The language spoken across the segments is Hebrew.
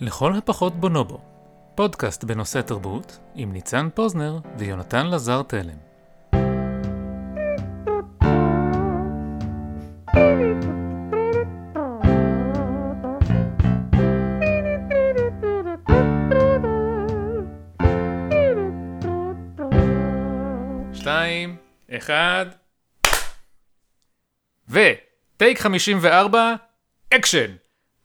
לכל הפחות בונובו, פודקאסט בנושא תרבות עם ניצן פוזנר ויונתן לזר תלם. שתיים, אחד, ו... טייק 54, אקשן!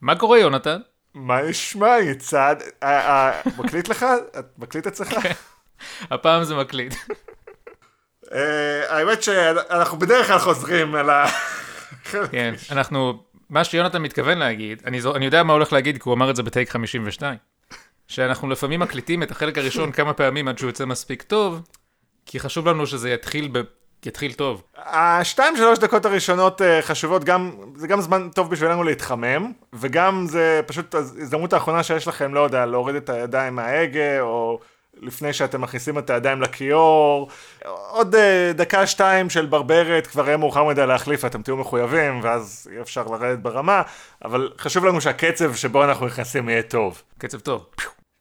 מה קורה יונתן? מה נשמע, יצעד? אה, אה, מקליט לך? מקליט אצלך? הפעם זה מקליט. אה, האמת שאנחנו בדרך כלל חוזרים על ה... כן, אנחנו, מה שיונתן מתכוון להגיד, אני, יודע מה הולך להגיד, כי הוא אמר את זה בטייק 52. שאנחנו לפעמים מקליטים את החלק הראשון כמה פעמים עד שהוא יוצא מספיק טוב, כי חשוב לנו שזה יתחיל. יתחיל טוב. השתיים שלוש דקות הראשונות אה, חשובות, גם, זה גם זמן טוב בשבילנו להתחמם, וגם זה פשוט ההזדמנות האחרונה שיש לכם, לא יודע, להוריד את הידיים מההגה, או לפני שאתם מכניסים את הידיים לכיור. עוד אה, דקה שתיים של ברברת, כבר יהיה מאוחר מדי להחליף, אתם תהיו מחויבים, ואז יהיה אפשר לרדת ברמה, אבל חשוב לנו שהקצב שבו אנחנו נכנסים יהיה טוב. קצב טוב.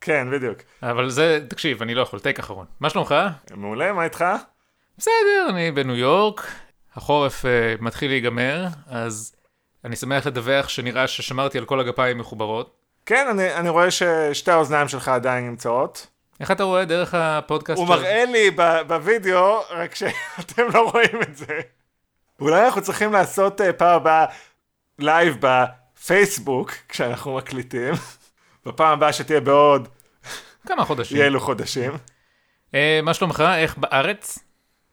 כן, בדיוק. אבל זה, תקשיב, אני לא יכול, טייק אחרון. מה שלומך? מעולה, מה איתך? בסדר, אני בניו יורק, החורף אה, מתחיל להיגמר, אז אני שמח לדווח שנראה ששמרתי על כל הגפיים מחוברות. כן, אני, אני רואה ששתי האוזניים שלך עדיין נמצאות. איך אתה רואה דרך הפודקאסט? הוא מראה לי בווידאו, רק שאתם לא רואים את זה. אולי אנחנו צריכים לעשות uh, פעם הבאה לייב בפייסבוק, כשאנחנו מקליטים. בפעם הבאה שתהיה בעוד... כמה חודשים. יהיה אלו חודשים. Uh, מה שלומך? איך בארץ?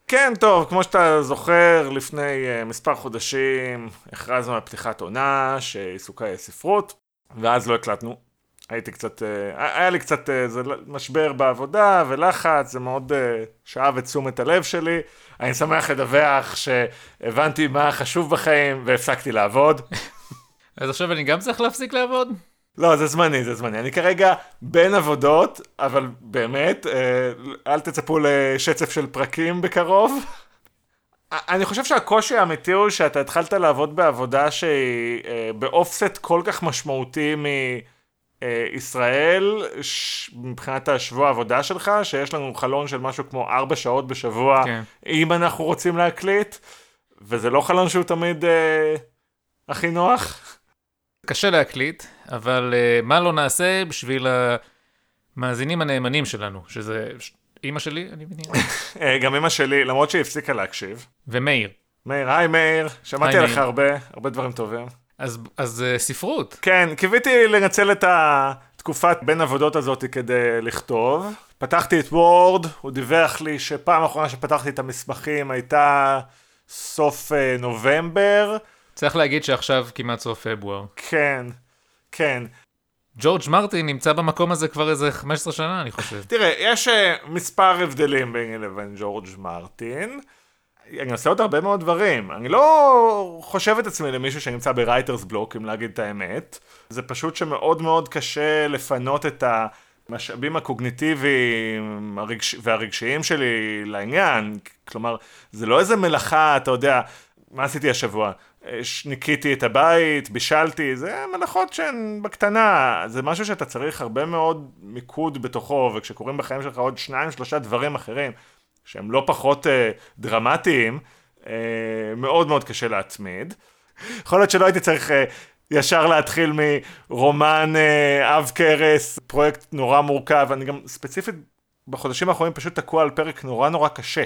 כן, טוב, כמו שאתה זוכר, לפני uh, מספר חודשים הכרזנו על פתיחת עונה שעיסוקה היא ספרות, ואז לא הקלטנו. הייתי קצת, uh, היה לי קצת uh, משבר בעבודה ולחץ, זה מאוד uh, שאב את תשומת הלב שלי. אני שמח לדווח שהבנתי מה חשוב בחיים והפסקתי לעבוד. אז עכשיו אני גם צריך להפסיק לעבוד? לא, זה זמני, זה זמני. אני כרגע בין עבודות, אבל באמת, אה, אל תצפו לשצף של פרקים בקרוב. אני חושב שהקושי האמיתי הוא שאתה התחלת לעבוד בעבודה שהיא אה, באופסט כל כך משמעותי מישראל, מבחינת השבוע העבודה שלך, שיש לנו חלון של משהו כמו ארבע שעות בשבוע, כן. אם אנחנו רוצים להקליט, וזה לא חלון שהוא תמיד אה, הכי נוח. קשה להקליט, אבל uh, מה לא נעשה בשביל המאזינים הנאמנים שלנו, שזה אימא שלי, אני מניח. אה, גם אימא שלי, למרות שהיא הפסיקה להקשיב. ומאיר. מאיר, היי מאיר, שמעתי עליך הרבה, הרבה דברים טובים. אז, אז uh, ספרות. כן, קיוויתי לנצל את התקופת בין עבודות הזאת כדי לכתוב. פתחתי את וורד, הוא דיווח לי שפעם אחרונה שפתחתי את המסמכים הייתה סוף אה, נובמבר. צריך להגיד שעכשיו כמעט סוף פברואר. כן, כן. ג'ורג' מרטין נמצא במקום הזה כבר איזה 15 שנה, אני חושב. תראה, יש אה, מספר הבדלים ביני לבין ג'ורג' מרטין. אני עושה עוד הרבה מאוד דברים. אני לא חושב את עצמי למישהו שנמצא ב writer's block, אם להגיד את האמת. זה פשוט שמאוד מאוד קשה לפנות את המשאבים הקוגניטיביים הרגש... והרגשיים שלי לעניין. כלומר, זה לא איזה מלאכה, אתה יודע, מה עשיתי השבוע? ניקיתי את הבית, בישלתי, זה מלאכות שהן בקטנה, זה משהו שאתה צריך הרבה מאוד מיקוד בתוכו, וכשקורים בחיים שלך עוד שניים שלושה דברים אחרים, שהם לא פחות אה, דרמטיים, אה, מאוד מאוד קשה להתמיד. יכול להיות שלא הייתי צריך אה, ישר להתחיל מרומן אה, אב קרס, פרויקט נורא מורכב, אני גם ספציפית בחודשים האחרונים פשוט תקוע על פרק נורא נורא קשה.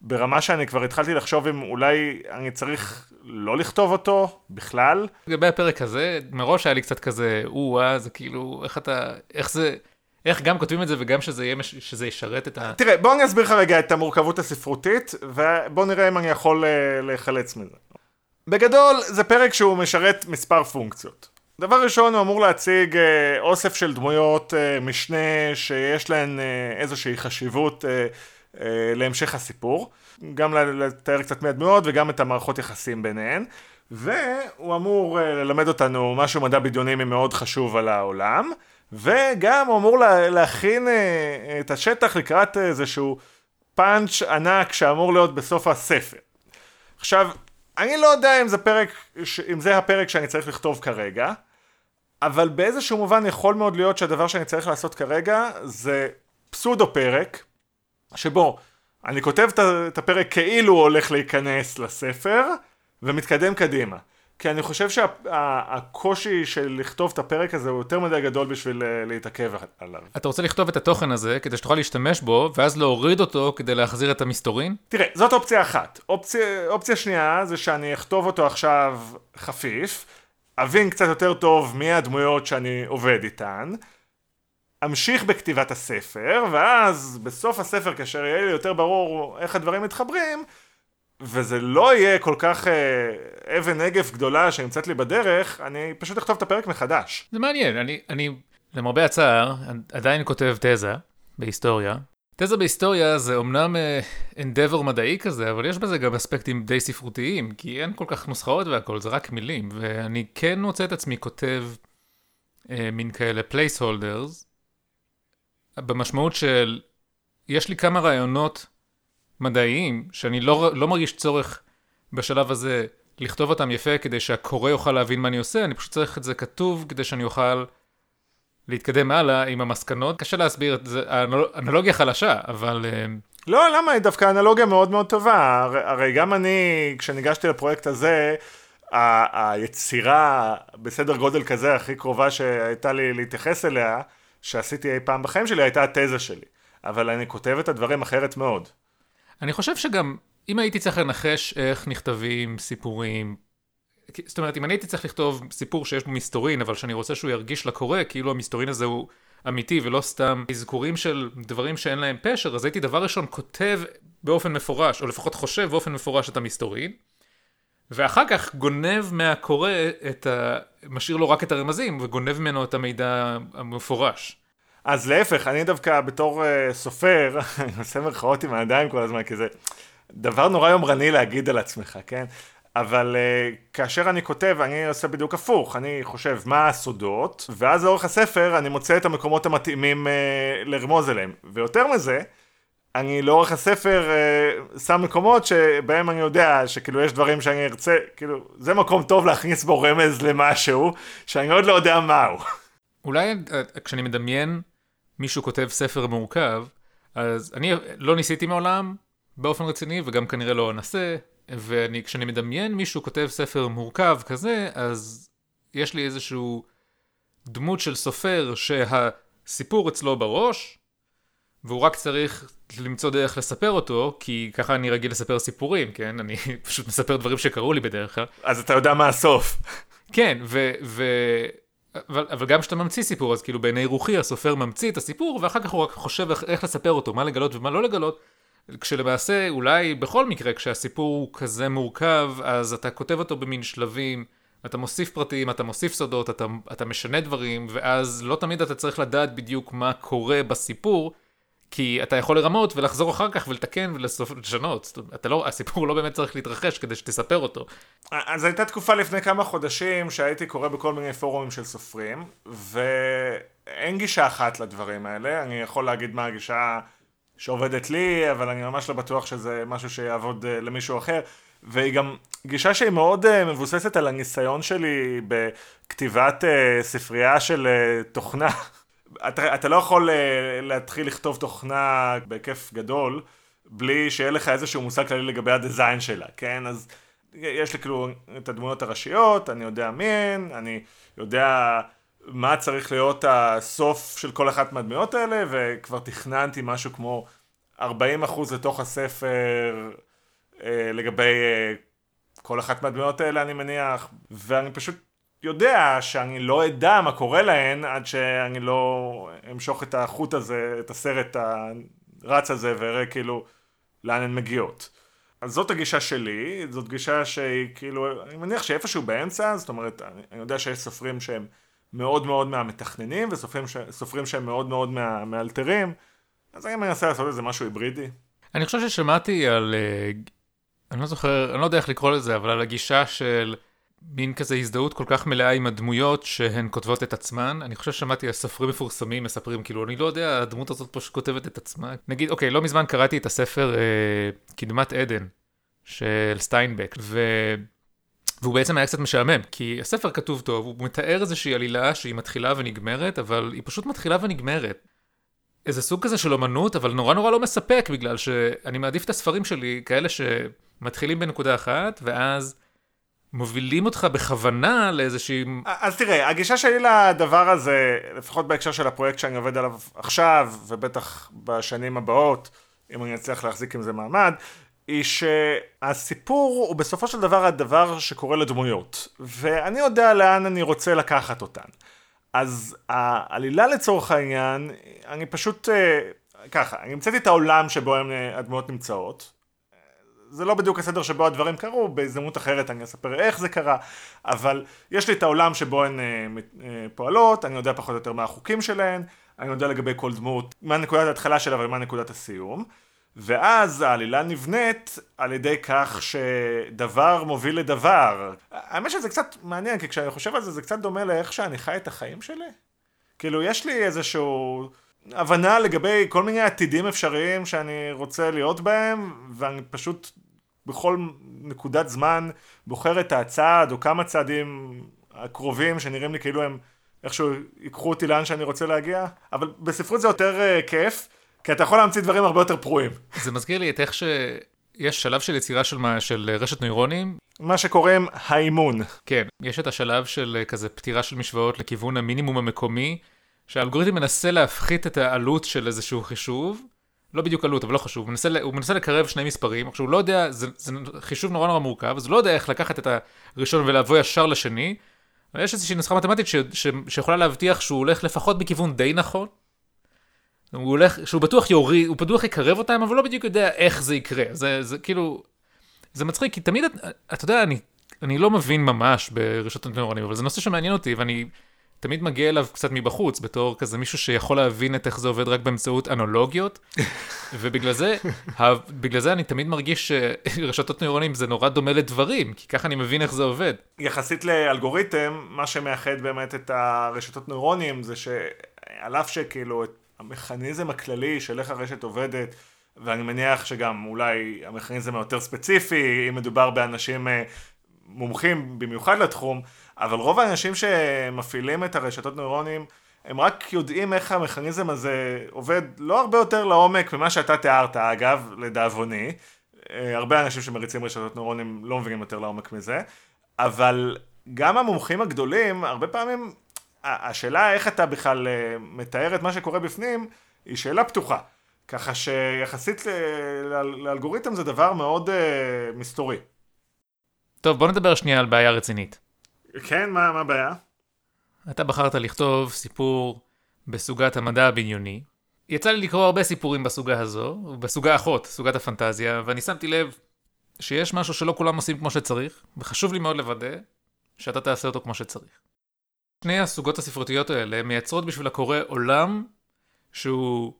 ברמה שאני כבר התחלתי לחשוב אם אולי אני צריך לא לכתוב אותו בכלל. לגבי הפרק הזה, מראש היה לי קצת כזה, או-אה, זה כאילו, איך אתה, איך זה, איך גם כותבים את זה וגם שזה יהיה, שזה ישרת את ה... תראה, בוא אני אסביר לך רגע את המורכבות הספרותית, ובוא נראה אם אני יכול uh, להיחלץ מזה. בגדול, זה פרק שהוא משרת מספר פונקציות. דבר ראשון, הוא אמור להציג uh, אוסף של דמויות uh, משנה שיש להן uh, איזושהי חשיבות אה, להמשך הסיפור, גם לתאר קצת מהדמויות וגם את המערכות יחסים ביניהן, והוא אמור אה, ללמד אותנו משהו מדע בדיוני מאוד חשוב על העולם, וגם הוא אמור להכין אה, את השטח לקראת איזשהו פאנץ' ענק שאמור להיות בסוף הספר. עכשיו, אני לא יודע אם זה פרק, אם זה הפרק שאני צריך לכתוב כרגע, אבל באיזשהו מובן יכול מאוד להיות שהדבר שאני צריך לעשות כרגע זה פסודו פרק, שבו אני כותב את הפרק כאילו הוא הולך להיכנס לספר, ומתקדם קדימה. כי אני חושב שהקושי שה, של לכתוב את הפרק הזה הוא יותר מדי גדול בשביל אה, להתעכב עליו. אתה רוצה לכתוב את התוכן הזה כדי שתוכל להשתמש בו, ואז להוריד אותו כדי להחזיר את המסתורין? תראה, זאת אופציה אחת. אופציה, אופציה שנייה זה שאני אכתוב אותו עכשיו חפיף, אבין קצת יותר טוב מי הדמויות שאני עובד איתן, אמשיך בכתיבת הספר, ואז בסוף הספר, כאשר יהיה לי יותר ברור איך הדברים מתחברים, וזה לא יהיה כל כך אה, אבן נגף גדולה שנמצאת לי בדרך, אני פשוט אכתוב את הפרק מחדש. זה מעניין, אני, אני למרבה הצער, עדיין כותב תזה בהיסטוריה. תזה בהיסטוריה זה אמנם דבר אה, מדעי כזה, אבל יש בזה גם אספקטים די ספרותיים, כי אין כל כך נוסחאות והכל, זה רק מילים, ואני כן מוצא את עצמי כותב אה, מין כאלה placeholders, במשמעות של, יש לי כמה רעיונות מדעיים, שאני לא, לא מרגיש צורך בשלב הזה לכתוב אותם יפה כדי שהקורא יוכל להבין מה אני עושה, אני פשוט צריך את זה כתוב כדי שאני אוכל להתקדם הלאה עם המסקנות. קשה להסביר, זה אנלוגיה חלשה, אבל... אה, לא, למה? היא דווקא אנלוגיה מאוד מאוד טובה. הרי גם אני, כשניגשתי לפרויקט הזה, ה- היצירה בסדר גודל כזה הכי קרובה שהייתה לי להתייחס אליה, שעשיתי אי פעם בחיים שלי, הייתה התזה שלי. אבל אני כותב את הדברים אחרת מאוד. אני חושב שגם, אם הייתי צריך לנחש איך נכתבים סיפורים, זאת אומרת, אם אני הייתי צריך לכתוב סיפור שיש בו מסתורין, אבל שאני רוצה שהוא ירגיש לקורא, כאילו המסתורין הזה הוא אמיתי ולא סתם אזכורים של דברים שאין להם פשר, אז הייתי דבר ראשון כותב באופן מפורש, או לפחות חושב באופן מפורש את המסתורין, ואחר כך גונב מהקורא את ה... משאיר לו רק את הרמזים, וגונב ממנו את המידע המפורש. אז להפך, אני דווקא בתור uh, סופר, אני עושה מרכאות עם הידיים כל הזמן, כי זה דבר נורא יומרני להגיד על עצמך, כן? אבל uh, כאשר אני כותב, אני עושה בדיוק הפוך, אני חושב מה הסודות, ואז לאורך הספר אני מוצא את המקומות המתאימים uh, לרמוז אליהם. ויותר מזה, אני לאורך הספר uh, שם מקומות שבהם אני יודע שכאילו יש דברים שאני ארצה, כאילו, זה מקום טוב להכניס בו רמז למשהו, שאני עוד לא יודע מהו. אולי כשאני מדמיין מישהו כותב ספר מורכב, אז אני לא ניסיתי מעולם באופן רציני, וגם כנראה לא אנסה, וכשאני מדמיין מישהו כותב ספר מורכב כזה, אז יש לי איזשהו דמות של סופר שהסיפור אצלו בראש, והוא רק צריך למצוא דרך לספר אותו, כי ככה אני רגיל לספר סיפורים, כן? אני פשוט מספר דברים שקרו לי בדרך כלל. אז אתה יודע מה הסוף. כן, ו... ו... אבל, אבל גם כשאתה ממציא סיפור, אז כאילו בעיני רוחי הסופר ממציא את הסיפור, ואחר כך הוא רק חושב איך, איך לספר אותו, מה לגלות ומה לא לגלות, כשלמעשה אולי בכל מקרה כשהסיפור הוא כזה מורכב, אז אתה כותב אותו במין שלבים, אתה מוסיף פרטים, אתה מוסיף סודות, אתה, אתה משנה דברים, ואז לא תמיד אתה צריך לדעת בדיוק מה קורה בסיפור, כי אתה יכול לרמות ולחזור אחר כך ולתקן ולשנות. אתה לא, הסיפור לא באמת צריך להתרחש כדי שתספר אותו. אז הייתה תקופה לפני כמה חודשים שהייתי קורא בכל מיני פורומים של סופרים, ואין גישה אחת לדברים האלה. אני יכול להגיד מה הגישה שעובדת לי, אבל אני ממש לא בטוח שזה משהו שיעבוד אה, למישהו אחר. והיא גם גישה שהיא מאוד uh, מבוססת על הניסיון שלי בכתיבת ספרייה של תוכנה. אתה, אתה לא יכול uh, להתחיל לכתוב תוכנה בהיקף גדול בלי שיהיה לך איזשהו מושג כללי לגבי הדיזיין שלה, כן? אז יש לי כאילו את הדמויות הראשיות, אני יודע מי הן, אני יודע מה צריך להיות הסוף של כל אחת מהדמויות האלה, וכבר תכננתי משהו כמו 40% לתוך הספר אה, לגבי אה, כל אחת מהדמויות האלה אני מניח, ואני פשוט יודע שאני לא אדע מה קורה להן עד שאני לא אמשוך את החוט הזה, את הסרט הרץ הזה ואראה כאילו לאן הן מגיעות. אז זאת הגישה שלי, זאת גישה שהיא כאילו, אני מניח שאיפשהו באמצע, זאת אומרת, אני, אני יודע שיש סופרים שהם מאוד מאוד מהמתכננים וסופרים ש, שהם מאוד מאוד מהמאלתרים, אז אני מנסה לעשות איזה משהו היברידי. אני חושב ששמעתי על, אה, אני לא זוכר, אני לא יודע איך לקרוא לזה, אבל על הגישה של מין כזה הזדהות כל כך מלאה עם הדמויות שהן כותבות את עצמן. אני חושב ששמעתי על סופרים מפורסמים מספרים, כאילו, אני לא יודע, הדמות הזאת פשוט כותבת את עצמה. נגיד, אוקיי, לא מזמן קראתי את הספר אה, קדמת עדן של סטיינבק, והוא בעצם היה קצת משעמם, כי הספר כתוב טוב, הוא מתאר איזושהי עלילה שהיא מתחילה ונגמרת, אבל היא פשוט מתחילה ונגמרת. איזה סוג כזה של אומנות, אבל נורא נורא לא מספק, בגלל שאני מעדיף את הספרים שלי, כאלה שמתחילים בנקודה אחת, ואז מובילים אותך בכוונה לאיזושהי... אז תראה, הגישה שלי לדבר הזה, לפחות בהקשר של הפרויקט שאני עובד עליו עכשיו, ובטח בשנים הבאות, אם אני אצליח להחזיק עם זה מעמד, היא שהסיפור הוא בסופו של דבר הדבר שקורה לדמויות, ואני יודע לאן אני רוצה לקחת אותן. אז העלילה לצורך העניין, אני פשוט, אה, ככה, אני המצאתי את העולם שבו אה, הדמויות נמצאות. זה לא בדיוק הסדר שבו הדברים קרו, בהזדמנות אחרת אני אספר איך זה קרה, אבל יש לי את העולם שבו הן אה, פועלות, אני יודע פחות או יותר מה החוקים שלהן, אני יודע לגבי כל דמות, מה נקודת ההתחלה שלה ומה נקודת הסיום. ואז העלילה נבנית על ידי כך שדבר מוביל לדבר. האמת שזה קצת מעניין, כי כשאני חושב על זה, זה קצת דומה לאיך שאני חי את החיים שלי. כאילו, יש לי איזשהו הבנה לגבי כל מיני עתידים אפשריים שאני רוצה להיות בהם, ואני פשוט בכל נקודת זמן בוחר את הצעד או כמה צעדים הקרובים שנראים לי כאילו הם איכשהו ייקחו אותי לאן שאני רוצה להגיע, אבל בספרות זה יותר uh, כיף. כי אתה יכול להמציא דברים הרבה יותר פרועים. זה מזכיר לי את איך שיש שלב של יצירה של, מה, של רשת נוירונים. מה שקוראים האימון. כן, יש את השלב של כזה פתירה של משוואות לכיוון המינימום המקומי, שהאלגוריתם מנסה להפחית את העלות של איזשהו חישוב. לא בדיוק עלות, אבל לא חשוב, הוא מנסה, הוא מנסה לקרב שני מספרים, עכשיו הוא לא יודע, זה, זה חישוב נורא נורא מורכב, אז הוא לא יודע איך לקחת את הראשון ולבוא ישר לשני, אבל יש איזושהי נוסחה מתמטית ש, ש, שיכולה להבטיח שהוא הולך לפחות בכיוון די נכון, הוא הולך, שהוא בטוח יוריד, הוא בטוח יקרב אותם, אבל לא בדיוק יודע איך זה יקרה. זה, זה כאילו, זה מצחיק, כי תמיד, אתה יודע, אני, אני לא מבין ממש ברשתות נוירונים, אבל זה נושא שמעניין אותי, ואני תמיד מגיע אליו קצת מבחוץ, בתור כזה מישהו שיכול להבין את איך זה עובד רק באמצעות אנלוגיות, ובגלל זה, בגלל זה אני תמיד מרגיש שרשתות נוירונים זה נורא דומה לדברים, כי ככה אני מבין איך זה עובד. יחסית לאלגוריתם, מה שמאחד באמת את הרשתות נוירונים זה שעל אף שכאילו את המכניזם הכללי של איך הרשת עובדת, ואני מניח שגם אולי המכניזם היותר ספציפי, אם מדובר באנשים אה, מומחים במיוחד לתחום, אבל רוב האנשים שמפעילים את הרשתות נוירונים, הם רק יודעים איך המכניזם הזה עובד לא הרבה יותר לעומק ממה שאתה תיארת, אגב, לדאבוני. אה, הרבה אנשים שמריצים רשתות נוירונים לא מבינים יותר לעומק מזה, אבל גם המומחים הגדולים, הרבה פעמים השאלה איך אתה בכלל אה, מתאר את מה שקורה בפנים, היא שאלה פתוחה. ככה שיחסית לאלגוריתם זה דבר מאוד uh, מסתורי. טוב, בוא נדבר שנייה על בעיה רצינית. כן, מה, מה הבעיה? אתה בחרת לכתוב סיפור בסוגת המדע הבדיוני. יצא לי לקרוא הרבה סיפורים בסוגה הזו, בסוגה אחות, סוגת הפנטזיה, ואני שמתי לב שיש משהו שלא כולם עושים כמו שצריך, וחשוב לי מאוד לוודא שאתה תעשה אותו כמו שצריך. שני הסוגות הספרותיות האלה מייצרות בשביל הקורא עולם שהוא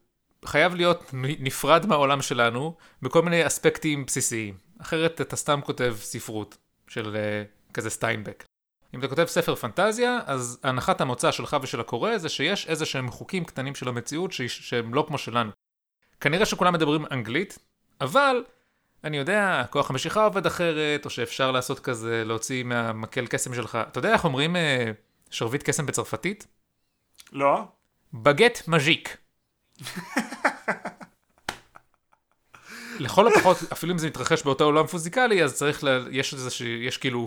חייב להיות נפרד מהעולם שלנו בכל מיני אספקטים בסיסיים. אחרת אתה סתם כותב ספרות של uh, כזה סטיינבק. אם אתה כותב ספר פנטזיה, אז הנחת המוצא שלך ושל הקורא זה שיש איזה שהם חוקים קטנים של המציאות ש... שהם לא כמו שלנו. כנראה שכולם מדברים אנגלית, אבל אני יודע, כוח המשיכה עובד אחרת, או שאפשר לעשות כזה, להוציא מהמקל קסם שלך. אתה יודע איך אומרים... Uh, שרביט קסם בצרפתית? לא. בגט מז'יק. לכל הפחות, אפילו אם זה מתרחש באותו עולם פיזיקלי, אז צריך, לה, יש איזה ש... יש כאילו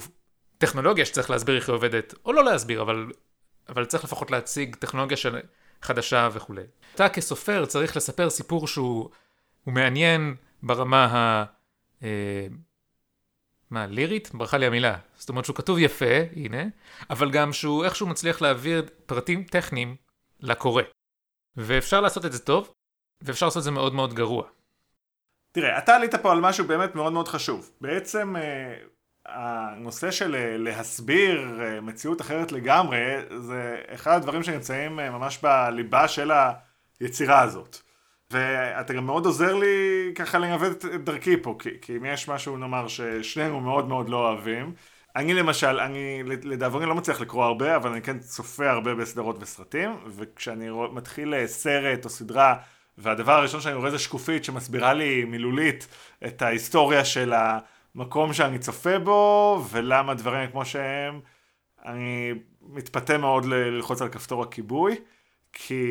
טכנולוגיה שצריך להסביר איך היא עובדת, או לא להסביר, אבל, אבל צריך לפחות להציג טכנולוגיה של... חדשה וכולי. אתה כסופר צריך לספר סיפור שהוא מעניין ברמה ה... אה, מה, לירית? ברכה לי המילה. זאת אומרת שהוא כתוב יפה, הנה, אבל גם שהוא איכשהו מצליח להעביר פרטים טכניים לקורא. ואפשר לעשות את זה טוב, ואפשר לעשות את זה מאוד מאוד גרוע. תראה, אתה עלית פה על משהו באמת מאוד מאוד חשוב. בעצם אה, הנושא של אה, להסביר אה, מציאות אחרת לגמרי, זה אחד הדברים שנמצאים אה, ממש בליבה של היצירה הזאת. ואתה גם מאוד עוזר לי ככה לנווט את דרכי פה, כי, כי אם יש משהו נאמר ששנינו מאוד מאוד לא אוהבים, אני למשל, אני לדאבוני לא מצליח לקרוא הרבה, אבל אני כן צופה הרבה בסדרות וסרטים, וכשאני מתחיל אה, סרט או סדרה, והדבר הראשון שאני רואה זה שקופית שמסבירה לי מילולית את ההיסטוריה של המקום שאני צופה בו, ולמה דברים כמו שהם. אני מתפתה מאוד ללחוץ על כפתור הכיבוי, כי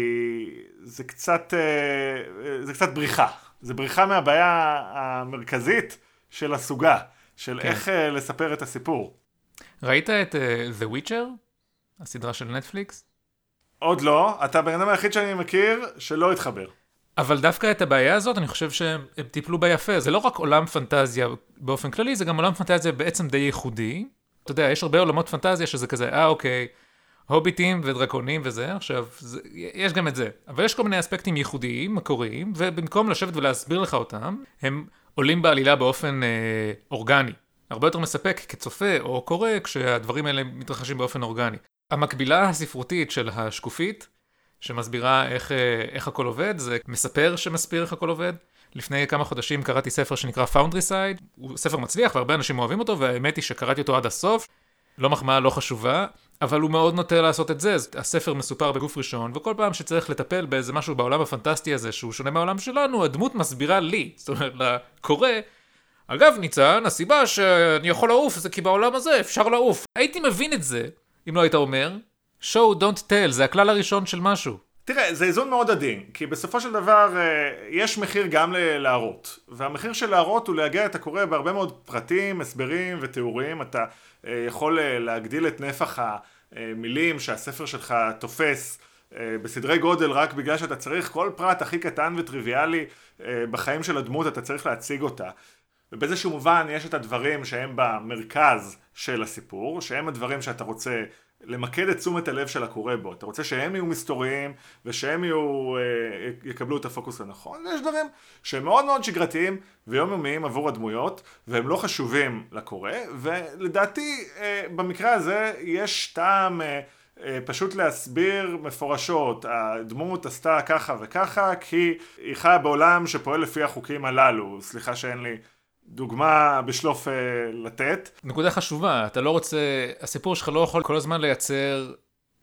זה קצת, אה, זה קצת בריחה. זה בריחה מהבעיה המרכזית של הסוגה, של כן. איך אה, לספר את הסיפור. ראית את uh, The Witcher? הסדרה של נטפליקס? עוד לא, אתה הבן אדם היחיד שאני מכיר שלא התחבר. אבל דווקא את הבעיה הזאת, אני חושב שהם טיפלו בה יפה. זה לא רק עולם פנטזיה באופן כללי, זה גם עולם פנטזיה בעצם די ייחודי. אתה יודע, יש הרבה עולמות פנטזיה שזה כזה, אה, אוקיי, הוביטים ודרקונים וזה, עכשיו, זה, יש גם את זה. אבל יש כל מיני אספקטים ייחודיים, מקוריים, ובמקום לשבת ולהסביר לך אותם, הם עולים בעלילה באופן אה, אורגני. הרבה יותר מספק כצופה או קורא כשהדברים האלה מתרחשים באופן אורגני. המקבילה הספרותית של השקופית, שמסבירה איך, אה, איך הכל עובד, זה מספר שמסביר איך הכל עובד. לפני כמה חודשים קראתי ספר שנקרא Foundry Side, הוא ספר מצליח והרבה אנשים אוהבים אותו, והאמת היא שקראתי אותו עד הסוף. לא מחמאה לא חשובה, אבל הוא מאוד נוטה לעשות את זה. הספר מסופר בגוף ראשון, וכל פעם שצריך לטפל באיזה משהו בעולם הפנטסטי הזה שהוא שונה מהעולם שלנו, הדמות מסבירה לי, זאת אומרת, לקורא, אגב, ניצן, הסיבה שאני יכול לעוף זה כי בעולם הזה אפשר לעוף. הייתי מבין את זה, אם לא היית אומר, show don't tell, זה הכלל הראשון של משהו. תראה, זה איזון מאוד עדין, כי בסופו של דבר אה, יש מחיר גם להראות, והמחיר של להראות הוא להגיע את הקורא בהרבה מאוד פרטים, הסברים ותיאורים, אתה אה, יכול אה, להגדיל את נפח המילים שהספר שלך תופס בסדרי גודל רק בגלל שאתה צריך כל פרט הכי קטן וטריוויאלי בחיים של הדמות אתה צריך להציג אותה ובאיזשהו מובן יש את הדברים שהם במרכז של הסיפור, שהם הדברים שאתה רוצה למקד את תשומת הלב של הקורא בו. אתה רוצה שהם יהיו מסתוריים ושהם יהיו, אה, יקבלו את הפוקוס הנכון. ויש דברים שהם מאוד מאוד שגרתיים ויומיומיים עבור הדמויות והם לא חשובים לקורא ולדעתי אה, במקרה הזה יש טעם אה, אה, פשוט להסביר מפורשות, הדמות עשתה ככה וככה כי היא חיה בעולם שפועל לפי החוקים הללו. סליחה שאין לי דוגמה בשלוף uh, לתת. נקודה חשובה, אתה לא רוצה, הסיפור שלך לא יכול כל הזמן לייצר,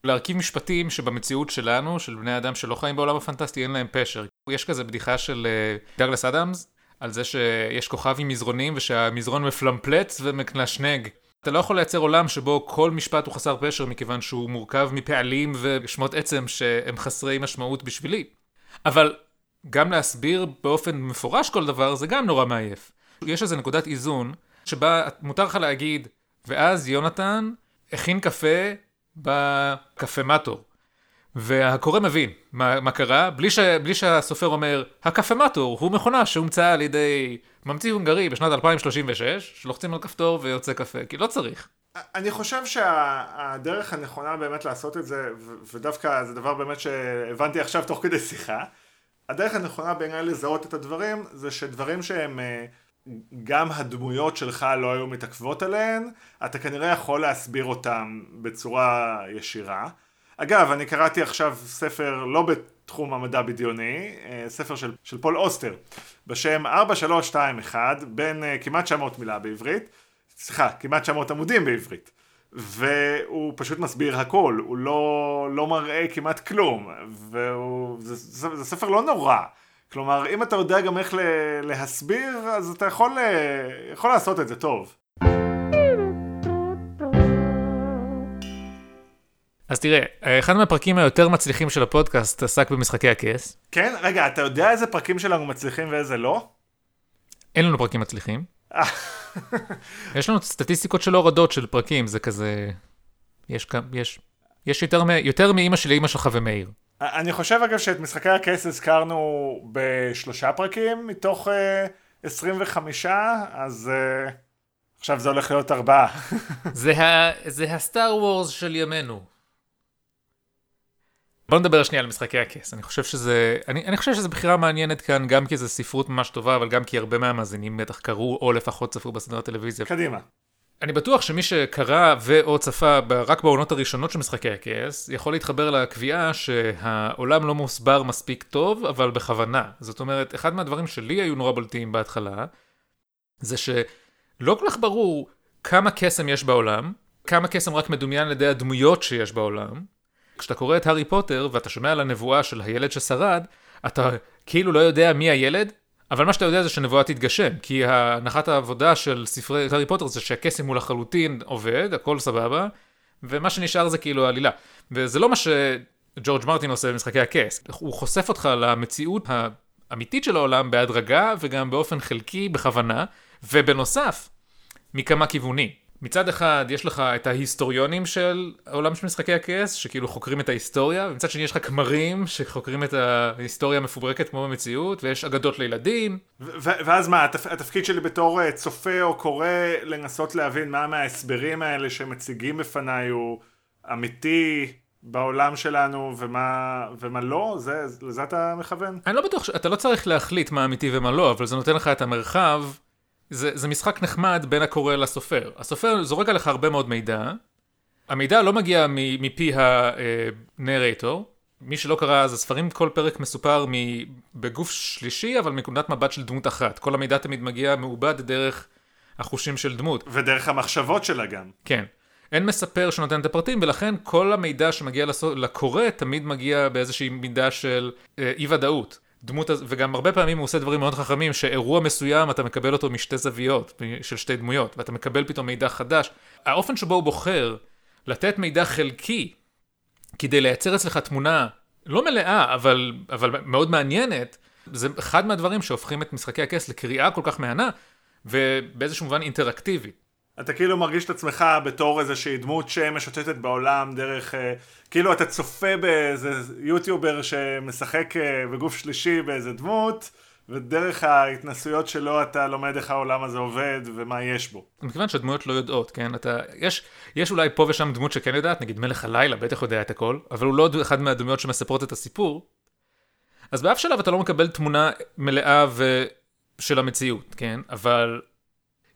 להרכיב משפטים שבמציאות שלנו, של בני אדם שלא חיים בעולם הפנטסטי, אין להם פשר. יש כזה בדיחה של uh, דגלס אדמס, על זה שיש כוכב עם מזרונים ושהמזרון מפלמפלץ ומקנשנג. אתה לא יכול לייצר עולם שבו כל משפט הוא חסר פשר מכיוון שהוא מורכב מפעלים ושמות עצם שהם חסרי משמעות בשבילי. אבל גם להסביר באופן מפורש כל דבר זה גם נורא מעייף. יש איזו נקודת איזון, שבה מותר לך להגיד, ואז יונתן הכין קפה בקפמטור. והקורא מבין מה, מה קרה, בלי, ש, בלי שהסופר אומר, הקפמטור הוא מכונה שהומצאה על ידי ממציא הונגרי בשנת 2036, שלוחצים על כפתור ויוצא קפה, כי לא צריך. אני חושב שהדרך הנכונה באמת לעשות את זה, ודווקא זה דבר באמת שהבנתי עכשיו תוך כדי שיחה, הדרך הנכונה בעיניי לזהות את הדברים, זה שדברים שהם... אה, גם הדמויות שלך לא היו מתעכבות עליהן, אתה כנראה יכול להסביר אותן בצורה ישירה. אגב, אני קראתי עכשיו ספר לא בתחום המדע בדיוני, אה, ספר של, של פול אוסטר, בשם 4321, בין uh, כמעט 900 מילה בעברית, סליחה, כמעט 900 עמודים בעברית. והוא פשוט מסביר הכל, הוא לא, לא מראה כמעט כלום, וזה זה, זה ספר לא נורא. כלומר, אם אתה יודע גם איך להסביר, אז אתה יכול, יכול לעשות את זה טוב. אז תראה, אחד מהפרקים היותר מצליחים של הפודקאסט עסק במשחקי הכס. כן? רגע, אתה יודע איזה פרקים שלנו מצליחים ואיזה לא? אין לנו פרקים מצליחים. יש לנו סטטיסטיקות של הורדות של פרקים, זה כזה... יש, יש, יש יותר, יותר מאימא שלי, אימא שלך ומאיר. אני חושב אגב שאת משחקי הכס הזכרנו בשלושה פרקים מתוך uh, אה, 25, אז uh, עכשיו זה הולך להיות ארבעה. זה, הסטאר וורס של ימינו. בוא נדבר שנייה על משחקי הכס. אני חושב שזה, אני, אני חושב שזו בחירה מעניינת כאן, גם כי זו ספרות ממש טובה, אבל גם כי הרבה מהמאזינים בטח קראו, או לפחות צפו בסדרת טלוויזיה. קדימה. אני בטוח שמי שקרא ו/או צפה רק בעונות הראשונות של משחקי הכס, יכול להתחבר לקביעה שהעולם לא מוסבר מספיק טוב, אבל בכוונה. זאת אומרת, אחד מהדברים שלי היו נורא בולטים בהתחלה, זה שלא כל כך ברור כמה קסם יש בעולם, כמה קסם רק מדומיין על ידי הדמויות שיש בעולם. כשאתה קורא את הארי פוטר ואתה שומע על הנבואה של הילד ששרד, אתה כאילו לא יודע מי הילד, אבל מה שאתה יודע זה שנבואה תתגשם, כי הנחת העבודה של ספרי הארי פוטר זה שהקסם הוא לחלוטין עובד, הכל סבבה, ומה שנשאר זה כאילו העלילה. וזה לא מה שג'ורג' מרטין עושה במשחקי הכס, הוא חושף אותך למציאות האמיתית של העולם בהדרגה וגם באופן חלקי בכוונה, ובנוסף, מכמה כיוונים. מצד אחד יש לך את ההיסטוריונים של העולם של משחקי הכס, שכאילו חוקרים את ההיסטוריה, ומצד שני יש לך כמרים שחוקרים את ההיסטוריה המפוברקת כמו במציאות, ויש אגדות לילדים. ואז מה, התפ- התפקיד שלי בתור אה, צופה או קורא לנסות להבין מה מההסברים האלה שמציגים בפניי הוא אמיתי בעולם שלנו ומה, ומה לא? זה, לזה אתה מכוון? אני לא בטוח, אתה לא צריך להחליט מה אמיתי ומה לא, אבל זה נותן לך את המרחב. זה, זה משחק נחמד בין הקורא לסופר. הסופר זורק עליך הרבה מאוד מידע. המידע לא מגיע מפי הנרייטור. מי שלא קרא, אז הספרים, כל פרק מסופר מ- בגוף שלישי, אבל מנקודת מבט של דמות אחת. כל המידע תמיד מגיע מעובד דרך החושים של דמות. ודרך המחשבות שלה גם. כן. אין מספר שנותן את הפרטים, ולכן כל המידע שמגיע לסו... לקורא תמיד מגיע באיזושהי מידה של אה, אי ודאות. דמות, וגם הרבה פעמים הוא עושה דברים מאוד חכמים, שאירוע מסוים אתה מקבל אותו משתי זוויות, של שתי דמויות, ואתה מקבל פתאום מידע חדש. האופן שבו הוא בוחר לתת מידע חלקי, כדי לייצר אצלך תמונה לא מלאה, אבל, אבל מאוד מעניינת, זה אחד מהדברים שהופכים את משחקי הכס לקריאה כל כך מהנה, ובאיזשהו מובן אינטראקטיבית. אתה כאילו מרגיש את עצמך בתור איזושהי דמות שמשוטטת בעולם דרך, אה, כאילו אתה צופה באיזה יוטיובר שמשחק אה, בגוף שלישי באיזה דמות, ודרך ההתנסויות שלו אתה לומד איך העולם הזה עובד ומה יש בו. מכיוון שהדמויות לא יודעות, כן? אתה, יש, יש אולי פה ושם דמות שכן יודעת, נגיד מלך הלילה בטח יודע את הכל, אבל הוא לא אחד מהדמויות שמספרות את הסיפור. אז באף שלב אתה לא מקבל תמונה מלאה ו... של המציאות, כן? אבל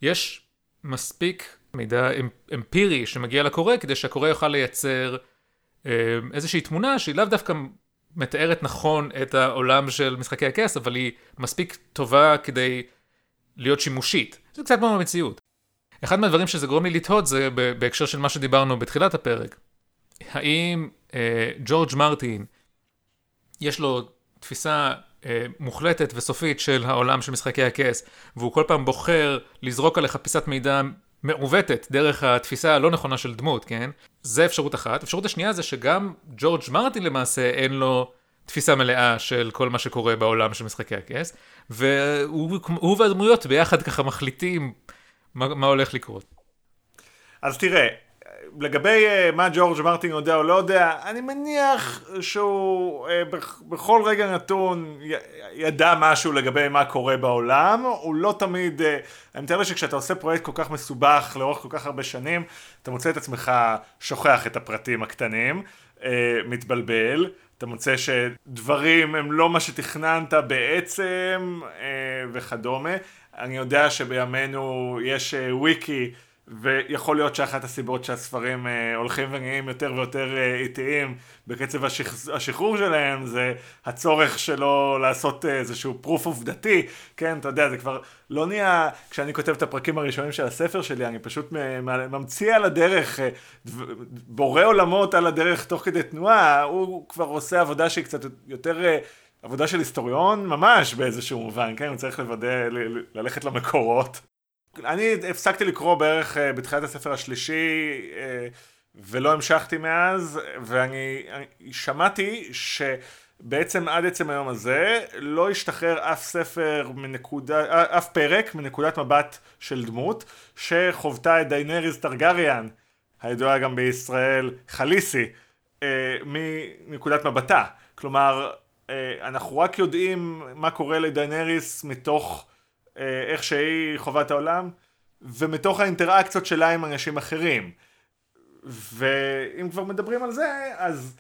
יש מספיק מידע אמ- אמפירי שמגיע לקורא כדי שהקורא יוכל לייצר אה, איזושהי תמונה שהיא לאו דווקא מתארת נכון את העולם של משחקי הכס, אבל היא מספיק טובה כדי להיות שימושית. זה קצת כמו במציאות. אחד מהדברים שזה גורם לי לתהות זה בהקשר של מה שדיברנו בתחילת הפרק. האם אה, ג'ורג' מרטין, יש לו תפיסה מוחלטת וסופית של העולם של משחקי הכס, והוא כל פעם בוחר לזרוק עליך פיסת מידע מעוותת דרך התפיסה הלא נכונה של דמות, כן? זה אפשרות אחת. אפשרות השנייה זה שגם ג'ורג' מרטין למעשה אין לו תפיסה מלאה של כל מה שקורה בעולם של משחקי הכס, והוא הוא והדמויות ביחד ככה מחליטים מה, מה הולך לקרות. אז תראה, לגבי אה, מה ג'ורג' מרטין יודע או לא יודע, אני מניח שהוא בכ- בכל רגע נתון י- ידע משהו לגבי מה קורה בעולם, הוא לא תמיד, אה, אני מתאר לי שכשאתה עושה פרויקט כל כך מסובך לאורך כל כך הרבה שנים, אתה מוצא את עצמך שוכח את הפרטים הקטנים, אה, מתבלבל, אתה מוצא שדברים הם לא מה שתכננת בעצם וכדומה. אני יודע שבימינו יש וויקי ויכול להיות שאחת הסיבות שהספרים אה, הולכים ונהיים יותר ויותר אה, איטיים בקצב השח... השחרור שלהם זה הצורך שלו לעשות אה, איזשהו פרוף עובדתי, כן, אתה יודע, זה כבר לא נהיה, כשאני כותב את הפרקים הראשונים של הספר שלי, אני פשוט ממציא על הדרך, אה, דב- בורא עולמות על הדרך תוך כדי תנועה, הוא כבר עושה עבודה שהיא קצת יותר... אה, עבודה של היסטוריון ממש באיזשהו מובן, כן? הוא צריך לוודא, ל- ללכת למקורות. אני הפסקתי לקרוא בערך אה, בתחילת הספר השלישי אה, ולא המשכתי מאז ואני אני שמעתי שבעצם עד עצם היום הזה לא השתחרר אף ספר מנקודה, אה, אף פרק מנקודת מבט של דמות שחוותה את דיינריז טרגריאן הידועה גם בישראל חליסי אה, מנקודת מבטה. כלומר אה, אנחנו רק יודעים מה קורה לדיינריס מתוך איך שהיא חווה את העולם, ומתוך האינטראקציות שלה עם אנשים אחרים. ואם כבר מדברים על זה, אז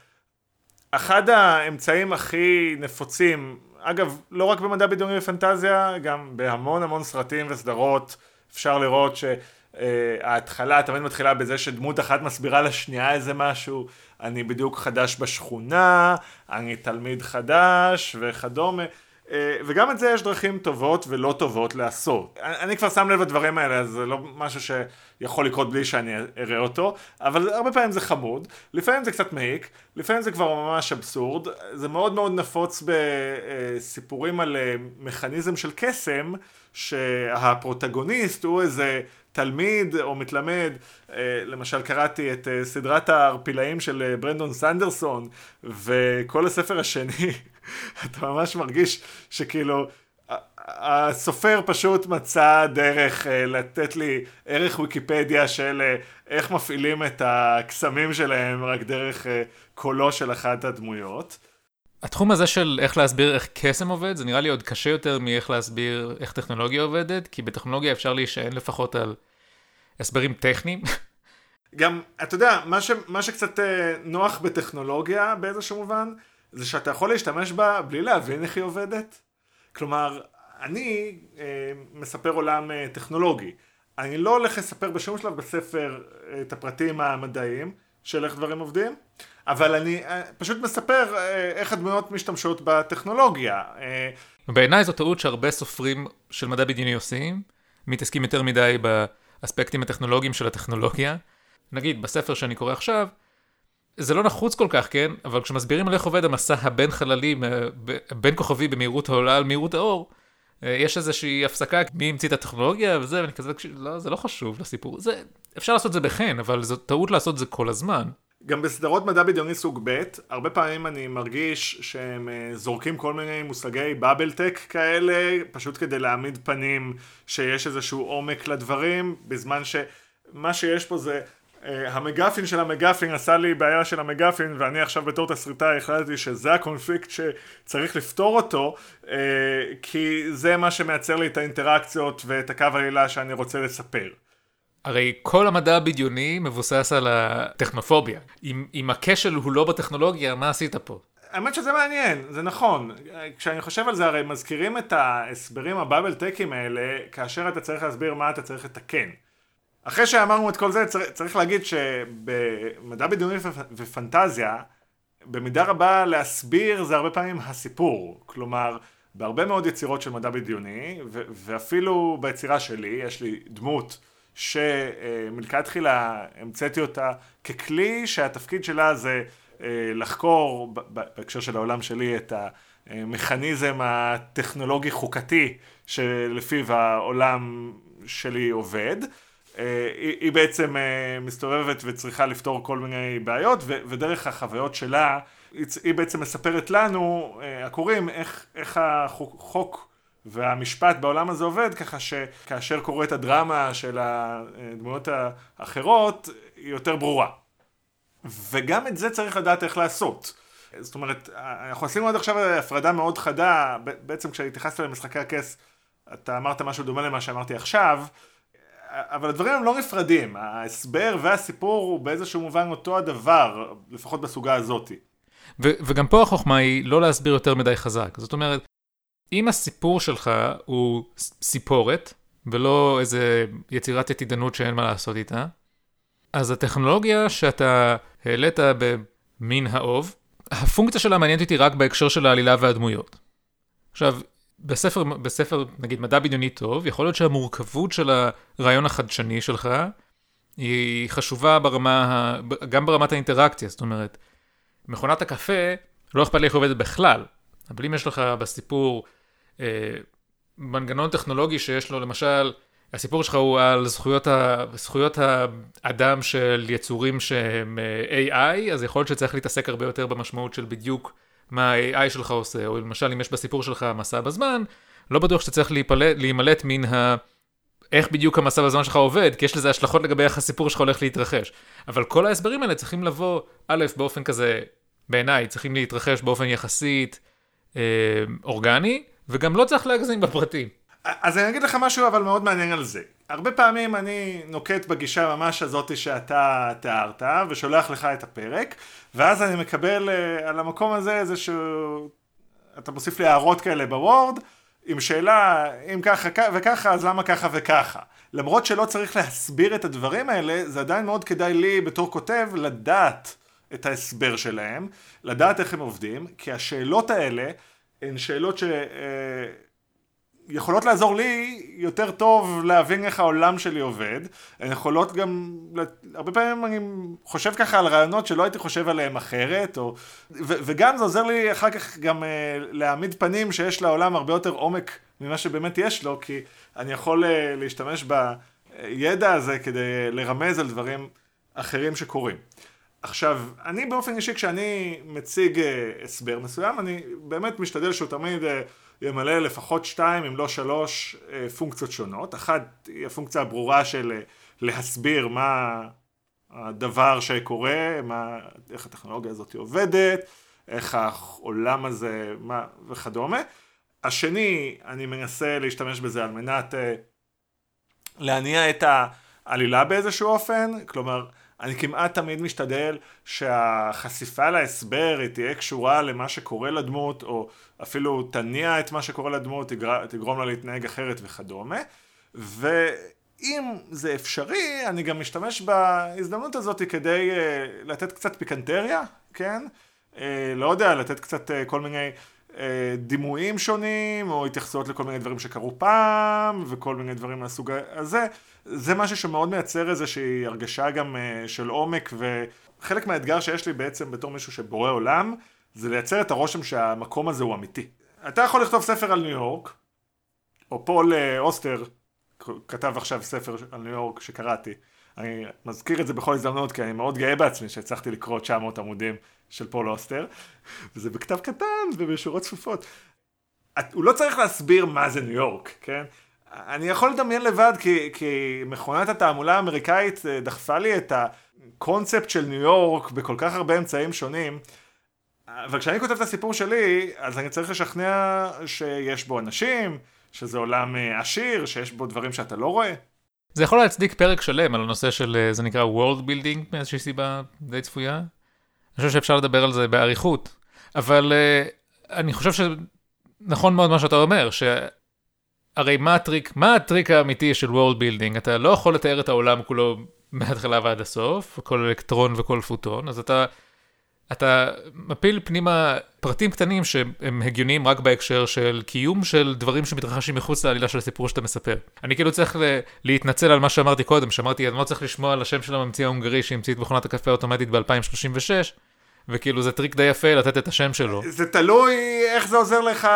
אחד האמצעים הכי נפוצים, אגב, לא רק במדע בדיוני ופנטזיה, גם בהמון המון סרטים וסדרות, אפשר לראות שההתחלה תמיד מתחילה בזה שדמות אחת מסבירה לשנייה איזה משהו, אני בדיוק חדש בשכונה, אני תלמיד חדש וכדומה. אה, וגם את זה יש דרכים טובות ולא טובות לעשות. אני כבר שם לב לדברים האלה, אז זה לא משהו שיכול לקרות בלי שאני אראה אותו, אבל הרבה פעמים זה חמוד, לפעמים זה קצת מעיק, לפעמים זה כבר ממש אבסורד, זה מאוד מאוד נפוץ בסיפורים על אה, מכניזם של קסם, שהפרוטגוניסט הוא איזה תלמיד או מתלמד, אה, למשל קראתי את סדרת הערפילאים של ברנדון סנדרסון, וכל הספר השני, אתה ממש מרגיש שכאילו... הסופר פשוט מצא דרך לתת לי ערך ויקיפדיה של איך מפעילים את הקסמים שלהם רק דרך קולו של אחת הדמויות. התחום הזה של איך להסביר איך קסם עובד, זה נראה לי עוד קשה יותר מאיך להסביר איך טכנולוגיה עובדת, כי בטכנולוגיה אפשר להישען לפחות על הסברים טכניים. גם, אתה יודע, מה, ש, מה שקצת אה, נוח בטכנולוגיה באיזשהו מובן, זה שאתה יכול להשתמש בה בלי להבין איך היא עובדת. כלומר, אני אה, מספר עולם אה, טכנולוגי. אני לא הולך לספר בשום שלב בספר אה, את הפרטים המדעיים של איך דברים עובדים, אבל אני אה, פשוט מספר אה, איך הדמויות משתמשות בטכנולוגיה. אה, בעיניי זו טעות שהרבה סופרים של מדע בדיוני עושים, מתעסקים יותר מדי באספקטים הטכנולוגיים של הטכנולוגיה. נגיד, בספר שאני קורא עכשיו, זה לא נחוץ כל כך, כן? אבל כשמסבירים על איך עובד המסע הבין חללי, בין כוכבי במהירות העולה על מהירות האור, יש איזושהי הפסקה, מי המציא את הטכנולוגיה וזה, ואני כזה, לא, זה לא חשוב לסיפור. זה, אפשר לעשות את זה בחן, אבל זו טעות לעשות את זה כל הזמן. גם בסדרות מדע בדיוני סוג ב', הרבה פעמים אני מרגיש שהם אה, זורקים כל מיני מושגי בבל טק כאלה, פשוט כדי להעמיד פנים שיש איזשהו עומק לדברים, בזמן שמה שיש פה זה המגפין של המגפין עשה לי בעיה של המגפין ואני עכשיו בתור תסריטאי החלטתי שזה הקונפליקט שצריך לפתור אותו uh, כי זה מה שמייצר לי את האינטראקציות ואת הקו העלילה שאני רוצה לספר. הרי כל המדע הבדיוני מבוסס על הטכנופוביה. אם, אם הכשל הוא לא בטכנולוגיה, מה עשית פה? האמת שזה מעניין, זה נכון. כשאני חושב על זה, הרי מזכירים את ההסברים הבאבל טקים האלה, כאשר אתה צריך להסביר מה אתה צריך לתקן. אחרי שאמרנו את כל זה, צריך, להגיד שבמדע בדיוני ופנטזיה, במידה רבה להסביר זה הרבה פעמים הסיפור. כלומר, בהרבה מאוד יצירות של מדע בדיוני, ואפילו ביצירה שלי, יש לי דמות שמלכתחילה המצאתי אותה ככלי שהתפקיד שלה זה אה, לחקור, בהקשר של העולם שלי, את המכניזם הטכנולוגי חוקתי שלפיו העולם שלי עובד. אה, היא בעצם אה, מסתובבת וצריכה לפתור כל מיני בעיות ודרך החוויות שלה היא בעצם מספרת לנו, הקוראים, איך, איך החוק והמשפט בעולם הזה עובד ככה שכאשר קורית הדרמה של הדמויות האחרות היא יותר ברורה. וגם את זה צריך לדעת איך לעשות. זאת אומרת, אנחנו עשינו עד עכשיו הפרדה מאוד חדה, בעצם כשהתייחסת למשחקי הכס, אתה אמרת משהו דומה למה שאמרתי עכשיו, אבל הדברים הם לא נפרדים, ההסבר והסיפור הוא באיזשהו מובן אותו הדבר, לפחות בסוגה הזאתי. וגם פה החוכמה היא לא להסביר יותר מדי חזק. זאת אומרת, אם הסיפור שלך הוא סיפורת, ולא איזה יצירת עתידנות שאין מה לעשות איתה, אז הטכנולוגיה שאתה העלית במין האוב, הפונקציה שלה מעניינת אותי רק בהקשר של העלילה והדמויות. עכשיו, בספר, בספר, נגיד, מדע בדיוני טוב, יכול להיות שהמורכבות של הרעיון החדשני שלך היא חשובה ברמה, גם ברמת האינטראקציה, זאת אומרת, מכונת הקפה, לא אכפת לי איך עובדת בכלל, אבל אם יש לך בסיפור אה, מנגנון טכנולוגי שיש לו, למשל, הסיפור שלך הוא על זכויות, ה, זכויות האדם של יצורים שהם אה, AI, אז יכול להיות שצריך להתעסק הרבה יותר במשמעות של בדיוק מה ה-AI שלך עושה, או למשל אם יש בסיפור שלך מסע בזמן, לא בטוח שאתה צריך להימלט מן ה... איך בדיוק המסע בזמן שלך עובד, כי יש לזה השלכות לגבי איך הסיפור שלך הולך להתרחש. אבל כל ההסברים האלה צריכים לבוא, א', באופן כזה, בעיניי, צריכים להתרחש באופן יחסית אה, אורגני, וגם לא צריך להגזים בפרטים. אז אני אגיד לך משהו אבל מאוד מעניין על זה. הרבה פעמים אני נוקט בגישה ממש הזאת שאתה תיארת, ושולח לך את הפרק, ואז אני מקבל uh, על המקום הזה איזשהו... אתה מוסיף לי הערות כאלה בוורד, עם שאלה, אם ככה וככה, אז למה ככה וככה. למרות שלא צריך להסביר את הדברים האלה, זה עדיין מאוד כדאי לי בתור כותב לדעת את ההסבר שלהם, לדעת איך הם עובדים, כי השאלות האלה הן שאלות ש... אה, יכולות לעזור לי יותר טוב להבין איך העולם שלי עובד, הן יכולות גם, הרבה פעמים אני חושב ככה על רעיונות שלא הייתי חושב עליהם אחרת, או, ו, וגם זה עוזר לי אחר כך גם uh, להעמיד פנים שיש לעולם הרבה יותר עומק ממה שבאמת יש לו, כי אני יכול uh, להשתמש בידע הזה כדי לרמז על דברים אחרים שקורים. עכשיו, אני באופן אישי כשאני מציג uh, הסבר מסוים, אני באמת משתדל שהוא תמיד... Uh, ימלא לפחות שתיים אם לא שלוש אה, פונקציות שונות. אחת היא הפונקציה הברורה של אה, להסביר מה הדבר שקורה, מה, איך הטכנולוגיה הזאת עובדת, איך העולם הזה מה, וכדומה. השני, אני מנסה להשתמש בזה על מנת uh, להניע את העלילה באיזשהו אופן, כלומר אני כמעט תמיד משתדל שהחשיפה להסבר היא תהיה קשורה למה שקורה לדמות, או אפילו תניע את מה שקורה לדמות, תגרום לה להתנהג אחרת וכדומה. ואם זה אפשרי, אני גם משתמש בהזדמנות הזאת כדי uh, לתת קצת פיקנטריה, כן? Uh, לא יודע, לתת קצת uh, כל מיני דימויים שונים, או התייחסויות לכל מיני דברים שקרו פעם, וכל מיני דברים מהסוג הזה. זה משהו שמאוד מייצר איזושהי הרגשה גם uh, של עומק, וחלק מהאתגר שיש לי בעצם בתור מישהו שבורא עולם, זה לייצר את הרושם שהמקום הזה הוא אמיתי. אתה יכול לכתוב ספר על ניו יורק, או פול uh, אוסטר כתב עכשיו ספר על ניו יורק שקראתי. אני מזכיר את זה בכל הזדמנות כי אני מאוד גאה בעצמי שהצלחתי לקרוא 900 עמודים של פול אוסטר, וזה בכתב קטן ובשורות צפופות. הוא לא צריך להסביר מה זה ניו יורק, כן? אני יכול לדמיין לבד, כי, כי מכונת התעמולה האמריקאית אה, דחפה לי את הקונספט של ניו יורק בכל כך הרבה אמצעים שונים. אבל כשאני כותב את הסיפור שלי, אז אני צריך לשכנע שיש בו אנשים, שזה עולם אה, עשיר, שיש בו דברים שאתה לא רואה. זה יכול להצדיק פרק שלם על הנושא של, אה, זה נקרא World Building, מאיזושהי סיבה די צפויה. אני חושב שאפשר לדבר על זה באריכות, אבל אני חושב שנכון מאוד מה שאתה אומר, ש... הרי מה הטריק, מה הטריק האמיתי של World Building? אתה לא יכול לתאר את העולם כולו מההתחלה ועד הסוף, כל אלקטרון וכל פוטון, אז אתה, אתה מפיל פנימה פרטים קטנים שהם הגיוניים רק בהקשר של קיום של דברים שמתרחשים מחוץ לעלילה של הסיפור שאתה מספר. אני כאילו צריך להתנצל על מה שאמרתי קודם, שאמרתי, אני לא צריך לשמוע על השם של הממציא ההונגרי שהמציא את מכונת הקפה האוטומטית ב-2036. וכאילו זה טריק די יפה לתת את השם שלו. זה תלוי איך זה עוזר לך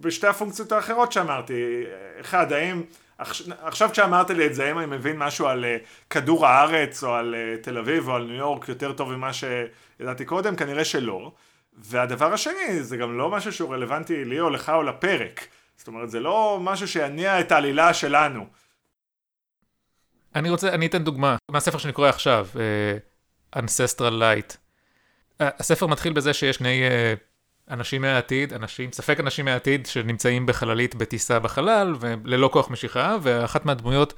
בשתי הפונקציות האחרות שאמרתי. אחד, האם... עכשיו כשאמרת לי את זה, האם אני מבין משהו על אה, כדור הארץ או על אה, תל אביב או על ניו יורק יותר טוב ממה שידעתי קודם? כנראה שלא. והדבר השני, זה גם לא משהו שהוא רלוונטי לי או לך או לפרק. זאת אומרת, זה לא משהו שיניע את העלילה שלנו. אני רוצה, אני אתן דוגמה מהספר שאני קורא עכשיו, uh, Ancestral Light. Uh, הספר מתחיל בזה שיש שני... אנשים מהעתיד, אנשים, ספק אנשים מהעתיד שנמצאים בחללית בטיסה בחלל וללא כוח משיכה, ואחת מהדמויות,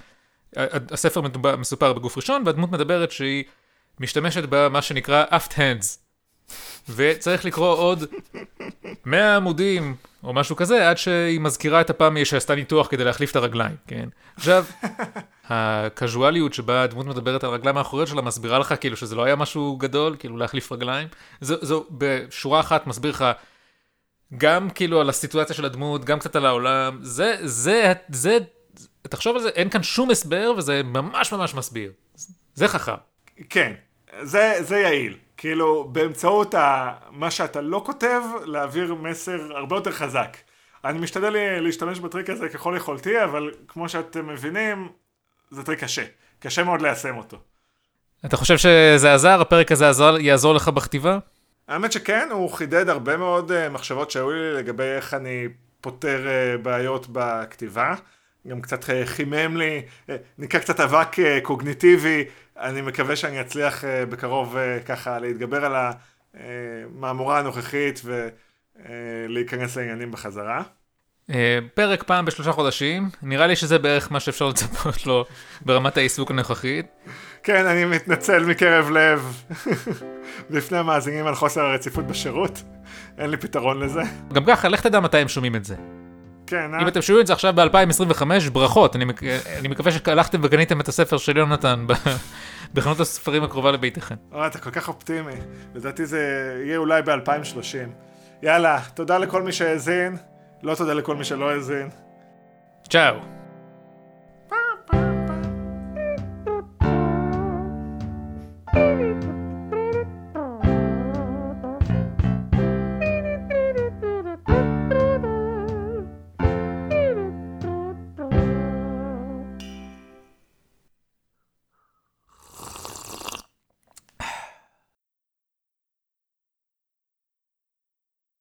הספר מסופר בגוף ראשון, והדמות מדברת שהיא משתמשת במה שנקרא aft hands. וצריך לקרוא עוד 100 עמודים או משהו כזה, עד שהיא מזכירה את הפעם שעשתה ניתוח כדי להחליף את הרגליים, כן? עכשיו, הקזואליות שבה הדמות מדברת על הרגליים האחוריות שלה מסבירה לך כאילו שזה לא היה משהו גדול, כאילו להחליף רגליים. זו, זו בשורה אחת מסביר לך גם כאילו על הסיטואציה של הדמות, גם קצת על העולם. זה, זה, זה, תחשוב על זה, אין כאן שום הסבר וזה ממש ממש מסביר. זה חכם. כן, זה, זה יעיל. כאילו, באמצעות ה... מה שאתה לא כותב, להעביר מסר הרבה יותר חזק. אני משתדל להשתמש בטריק הזה ככל יכולתי, אבל כמו שאתם מבינים, זה טריק קשה. קשה מאוד ליישם אותו. אתה חושב שזה עזר? הפרק הזה עזר, יעזור לך בכתיבה? האמת שכן, הוא חידד הרבה מאוד אה, מחשבות שהיו לי לגבי איך אני פותר אה, בעיות בכתיבה. גם קצת uh, חימם לי, uh, נקרא קצת אבק uh, קוגניטיבי, אני מקווה שאני אצליח בקרוב ככה להתגבר על המהמורה הנוכחית ולהיכנס לעניינים בחזרה. אה, פרק פעם בשלושה חודשים, נראה לי שזה בערך מה שאפשר לצפות לו ברמת העיסוק הנוכחית. כן, אני מתנצל מקרב לב בפני המאזינים על חוסר הרציפות בשירות, אין לי פתרון לזה. גם ככה, לך תדע מתי הם שומעים את זה. כן, אה? אם אתם שומעים את זה עכשיו ב-2025, ברכות, אני, אני מקווה שהלכתם וקניתם את הספר של יונתן בחנות הספרים הקרובה לביתכם. אה, אתה כל כך אופטימי, לדעתי זה יהיה אולי ב-2030. יאללה, תודה לכל מי שהאזין, לא תודה לכל מי שלא האזין. צ'או.